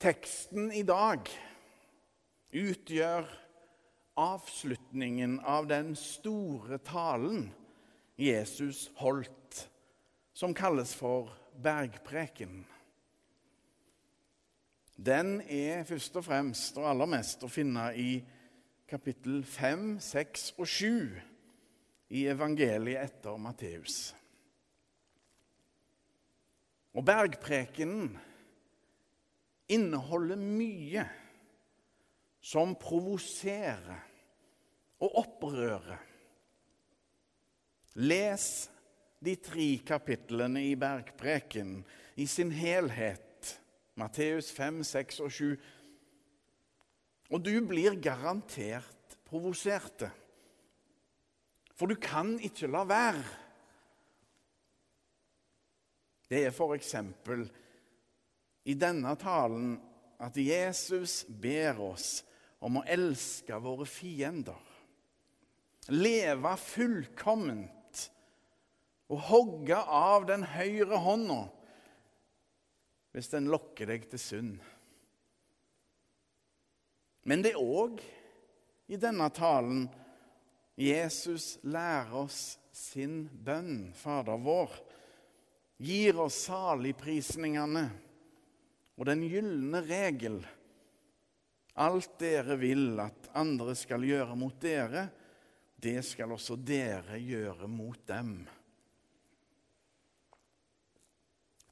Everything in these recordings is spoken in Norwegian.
Teksten i dag utgjør avslutningen av den store talen Jesus holdt, som kalles for bergpreken. Den er først og fremst og aller mest å finne i kapittel 5, 6 og 7 i evangeliet etter Matteus. Og bergprekenen inneholder mye som provoserer og opprører. Les de tre kapitlene i Bergpreken i sin helhet, Matteus 5, 6 og 7, og du blir garantert provoserte. For du kan ikke la være. Det er for eksempel i denne talen at Jesus ber oss om å elske våre fiender. Leve fullkomment og hogge av den høyre hånda hvis den lokker deg til synd. Men det er òg i denne talen Jesus lærer oss sin bønn, Fader vår, gir oss saligprisningene og den gylne regel. Alt dere vil at andre skal gjøre mot dere, det skal også dere gjøre mot dem.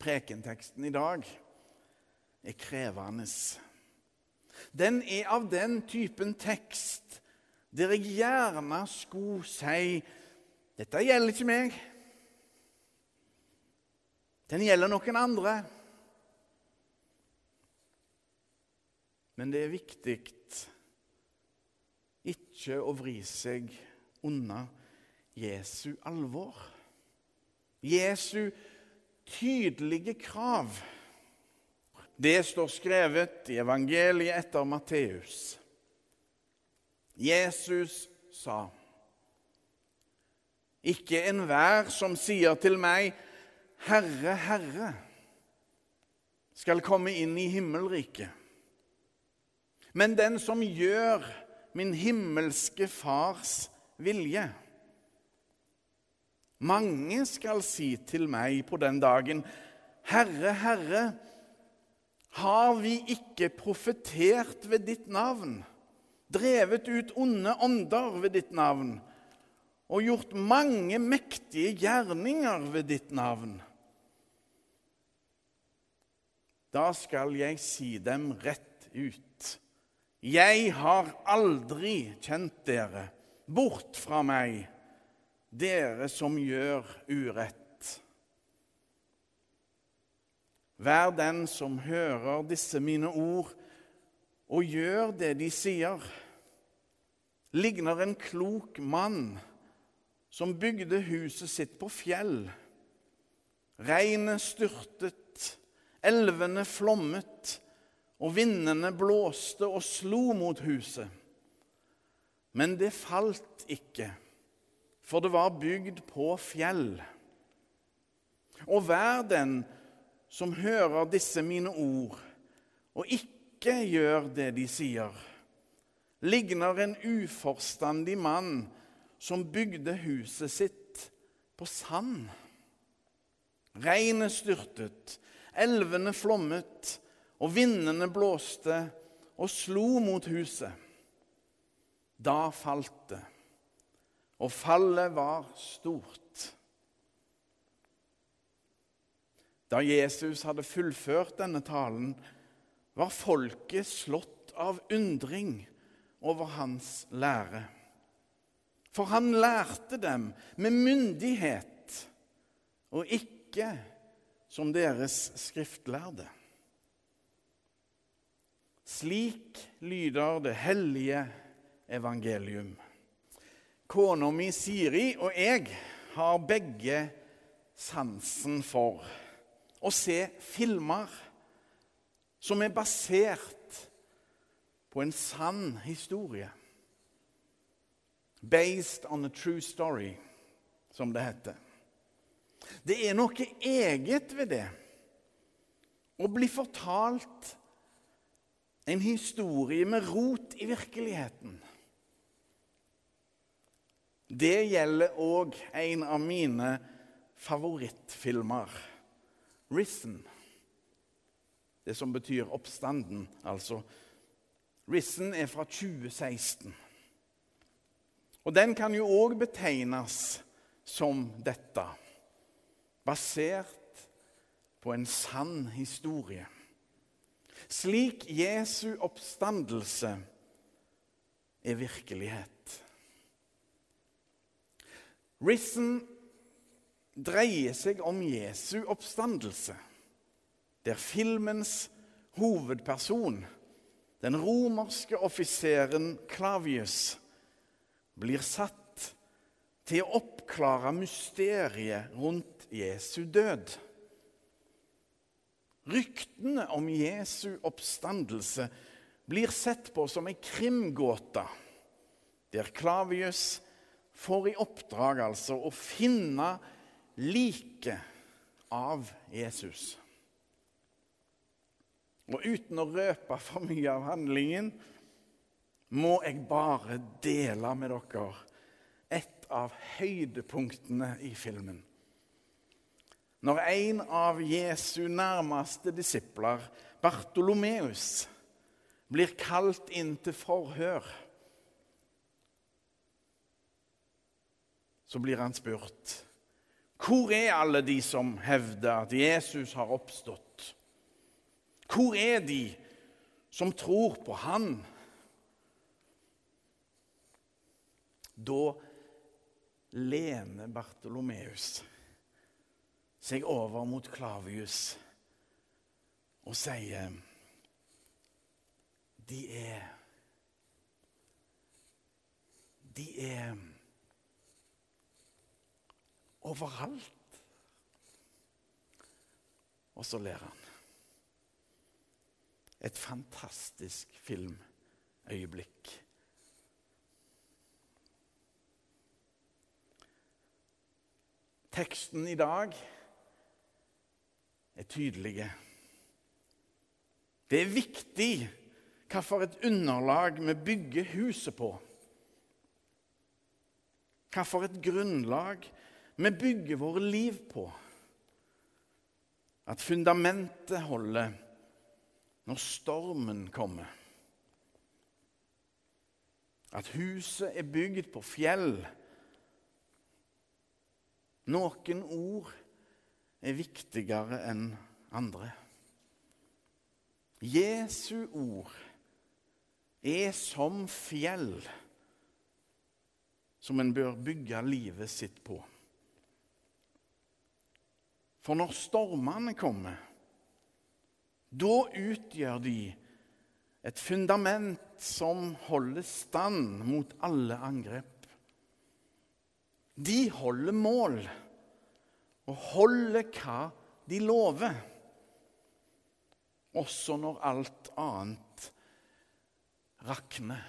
Prekenteksten i dag er krevende. Den er av den typen tekst der jeg gjerne skulle si dette gjelder ikke meg. Den gjelder noen andre. Men det er viktig ikke å vri seg unna Jesu alvor. Jesu tydelige krav. Det står skrevet i evangeliet etter Matteus. Jesus sa, Ikke enhver som sier til meg, Herre, Herre, skal komme inn i himmelriket men den som gjør min himmelske Fars vilje. Mange skal si til meg på den dagen, Herre, Herre, har vi ikke profetert ved ditt navn, drevet ut onde ånder ved ditt navn og gjort mange mektige gjerninger ved ditt navn? Da skal jeg si dem rett ut. 'Jeg har aldri kjent dere. Bort fra meg, dere som gjør urett.' Vær den som hører disse mine ord, og gjør det de sier, ligner en klok mann som bygde huset sitt på fjell. Regnet styrtet, elvene flommet og vindene blåste og slo mot huset. Men det falt ikke, for det var bygd på fjell. Og vær den som hører disse mine ord, og ikke gjør det de sier, ligner en uforstandig mann som bygde huset sitt på sand. Regnet styrtet, elvene flommet, og vindene blåste og slo mot huset. Da falt det, og fallet var stort. Da Jesus hadde fullført denne talen, var folket slått av undring over hans lære. For han lærte dem med myndighet og ikke som deres skriftlærde. Slik lyder det hellige evangelium. Kona mi Siri og jeg har begge sansen for å se filmer som er basert på en sann historie. Based on a true story, som det heter. Det er noe eget ved det å bli fortalt En historie med rot i virkeligheten. Det gjelder òg en av mine favorittfilmer, 'Risen'. Det som betyr oppstanden, altså. 'Risen' er fra 2016. Og den kan jo òg betegnes som dette, basert på en sann historie. Slik Jesu oppstandelse er virkelighet. Risen dreier seg om Jesu oppstandelse, der filmens hovedperson, den romerske offiseren Klavius, blir satt til å oppklare mysteriet rundt Jesu død. Ryktene om Jesu oppstandelse blir sett på som ei krimgåte, der Klavius får i oppdrag altså å finne liket av Jesus. Og uten å røpe for mye av handlingen må jeg bare dele med dere et av høydepunktene i filmen. Når en av Jesu nærmeste disipler, Bartolomeus, blir kalt inn til forhør, så blir han spurt hvor er alle de som hevder at Jesus har oppstått? Hvor er de som tror på Han? Da lener Bartolomeus seg over mot Klavius og sier De er De er overalt. Og så ler han. Et fantastisk filmøyeblikk. Teksten i dag er tydelige. Det er viktig hvilket underlag vi bygger huset på. Hvilket grunnlag vi bygger våre liv på. At fundamentet holder når stormen kommer. At huset er bygd på fjell noen ord er viktigere enn andre. Jesu ord er som fjell som en bør bygge livet sitt på. For når stormene kommer, da utgjør de et fundament som holder stand mot alle angrep. De holder mål og holder hva de lover, også når alt annet rakner.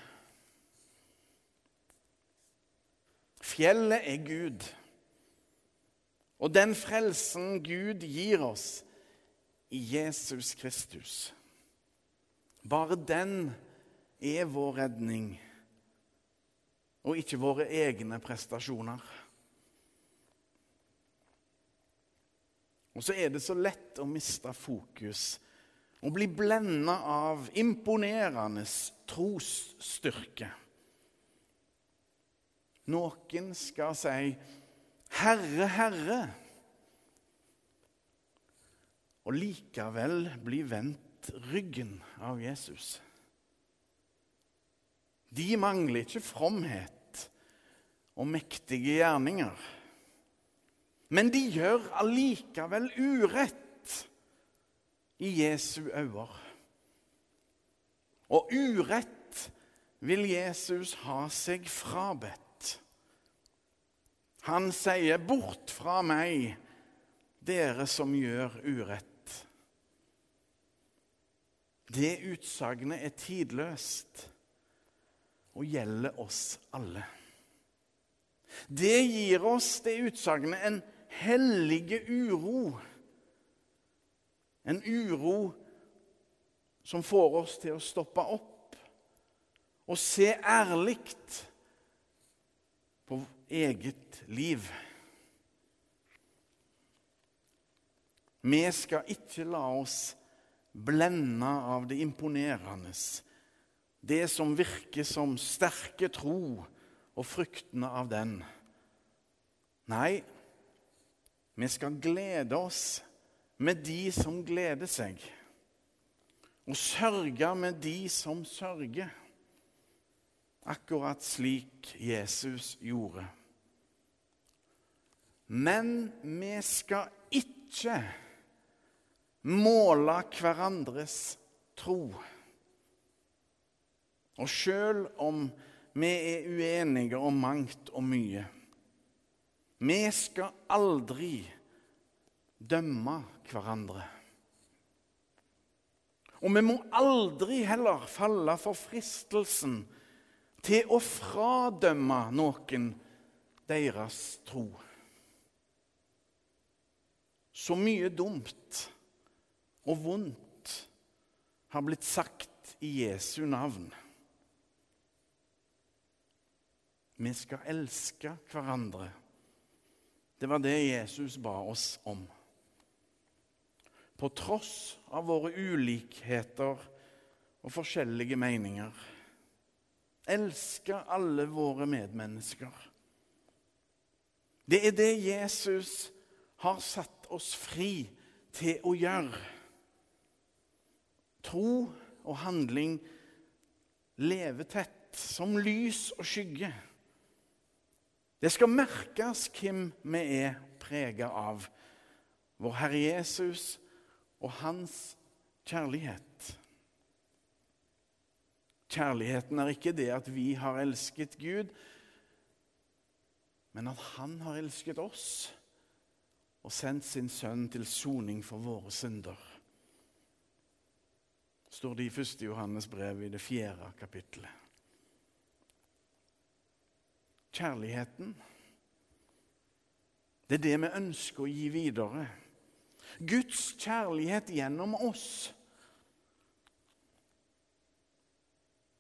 Fjellet er Gud, og den frelsen Gud gir oss i Jesus Kristus. Bare den er vår redning og ikke våre egne prestasjoner. Og så er det så lett å miste fokus og bli blenda av imponerende trosstyrke. Noen skal si 'Herre, Herre', og likevel bli vendt ryggen av Jesus. De mangler ikke fromhet og mektige gjerninger. Men de gjør allikevel urett i Jesu øyne. Og urett vil Jesus ha seg frabedt. Han sier, 'Bort fra meg, dere som gjør urett'. Det utsagnet er tidløst og gjelder oss alle. Det gir oss, det utsagnet, en hellige uro. En uro som får oss til å stoppe opp og se ærlig på eget liv. Vi skal ikke la oss blende av det imponerende, det som virker som sterke tro og fruktene av den. Nei, vi skal glede oss med de som gleder seg, og sørge med de som sørger, akkurat slik Jesus gjorde. Men vi skal ikke måle hverandres tro. Og sjøl om vi er uenige om mangt og mye Vi skal aldri dømme hverandre. Og vi må aldri heller falle for fristelsen til å fradømme noen deres tro. Så mye dumt og vondt har blitt sagt i Jesu navn. Vi skal elske hverandre. Det var det Jesus ba oss om. På tross av våre ulikheter og forskjellige meninger. Elske alle våre medmennesker. Det er det Jesus har satt oss fri til å gjøre. Tro og handling lever tett, som lys og skygge. Det skal merkes hvem vi er prega av. Vår Herre Jesus og hans kjærlighet. Kjærligheten er ikke det at vi har elsket Gud, men at Han har elsket oss og sendt sin sønn til soning for våre synder. står det i 1. Johannes brev i det fjerde kapittelet. Kjærligheten, det er det vi ønsker å gi videre. Guds kjærlighet gjennom oss.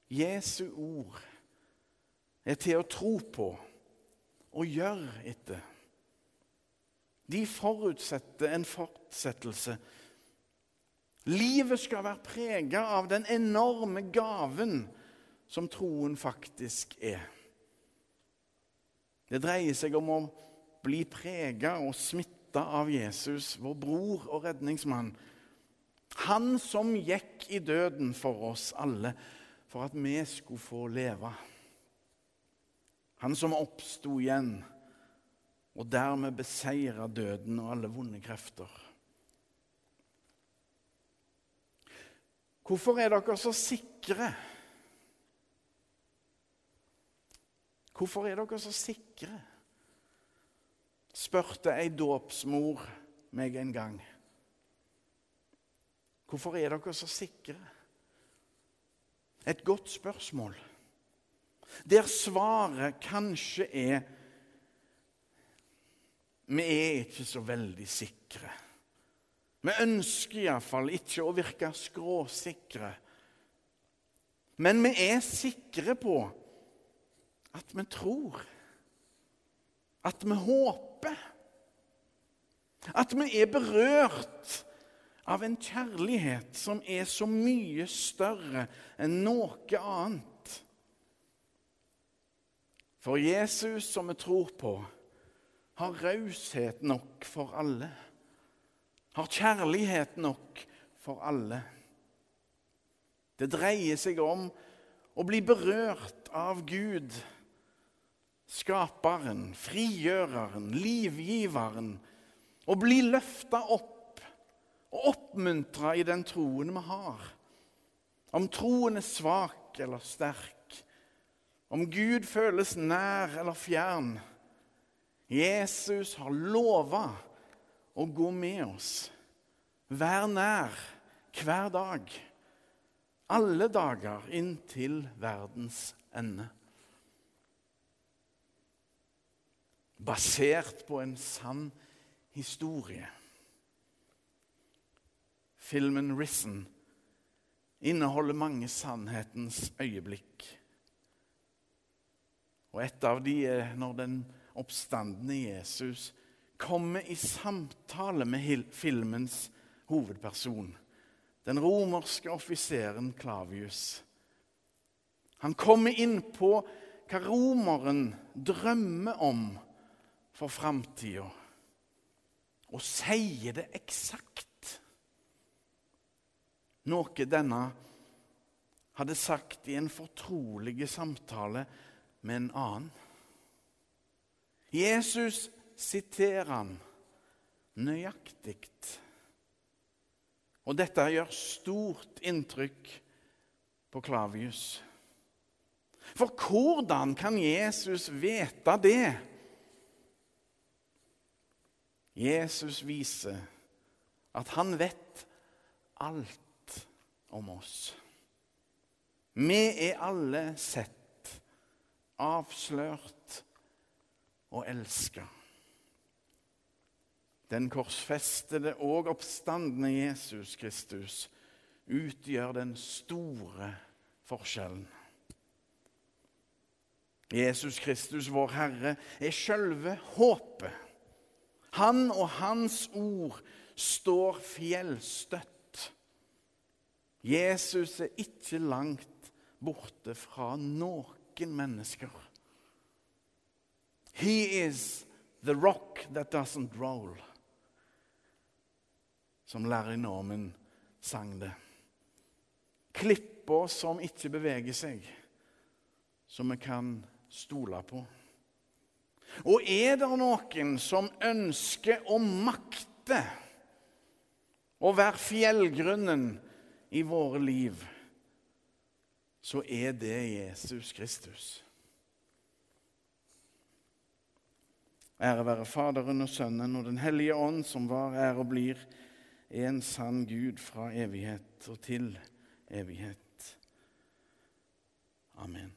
Jesu ord er til å tro på og gjøre etter. De forutsetter en fortsettelse. Livet skal være prega av den enorme gaven som troen faktisk er. Det dreier seg om å bli prega og smitta av Jesus, vår bror og redningsmann. Han som gikk i døden for oss alle, for at vi skulle få leve. Han som oppsto igjen og dermed beseira døden og alle vonde krefter. Hvorfor er dere så sikre? Hvorfor er dere så sikre? spurte ei dåpsmor meg en gang. Hvorfor er dere så sikre? Et godt spørsmål. Der svaret kanskje er Vi er ikke så veldig sikre. Vi ønsker iallfall ikke å virke skråsikre. Men vi er sikre på at vi tror. At vi håper. At vi er berørt av en kjærlighet som er så mye større enn noe annet. For Jesus, som vi tror på, har raushet nok for alle. Har kjærlighet nok for alle. Det dreier seg om å bli berørt av Gud skaperen, frigjøreren, livgiveren, og bli løfta opp og oppmuntra i den troen vi har. Om troen er svak eller sterk, om Gud føles nær eller fjern. Jesus har lova å gå med oss, Vær nær hver dag, alle dager inntil verdens ende. Basert på en sann historie. Filmen 'Risen' inneholder mange sannhetens øyeblikk. Og et av de er når den oppstandende Jesus kommer i samtale med filmens hovedperson, den romerske offiseren Klavius. Han kommer inn på hva romeren drømmer om for framtida, og sier det eksakt. Noe denne hadde sagt i en fortrolig samtale med en annen. Jesus siterer han nøyaktig. Og dette gjør stort inntrykk på Klavius. For hvordan kan Jesus vite det? Jesus viser at han vet alt om oss. Vi er alle sett, avslørt og elska. Den korsfestede og oppstandende Jesus Kristus utgjør den store forskjellen. Jesus Kristus, vår Herre, er sjølve håpet. Han og hans ord står fjellstøtt. Jesus er ikke langt borte fra noen mennesker. He is the rock that doesn't roll, som Larry Norman sang det. Klipper som ikke beveger seg, som vi kan stole på. Og er det noen som ønsker å makte å være fjellgrunnen i våre liv, så er det Jesus Kristus. Ære være Faderen og Sønnen og Den hellige ånd, som var, er og blir en sann Gud fra evighet og til evighet. Amen.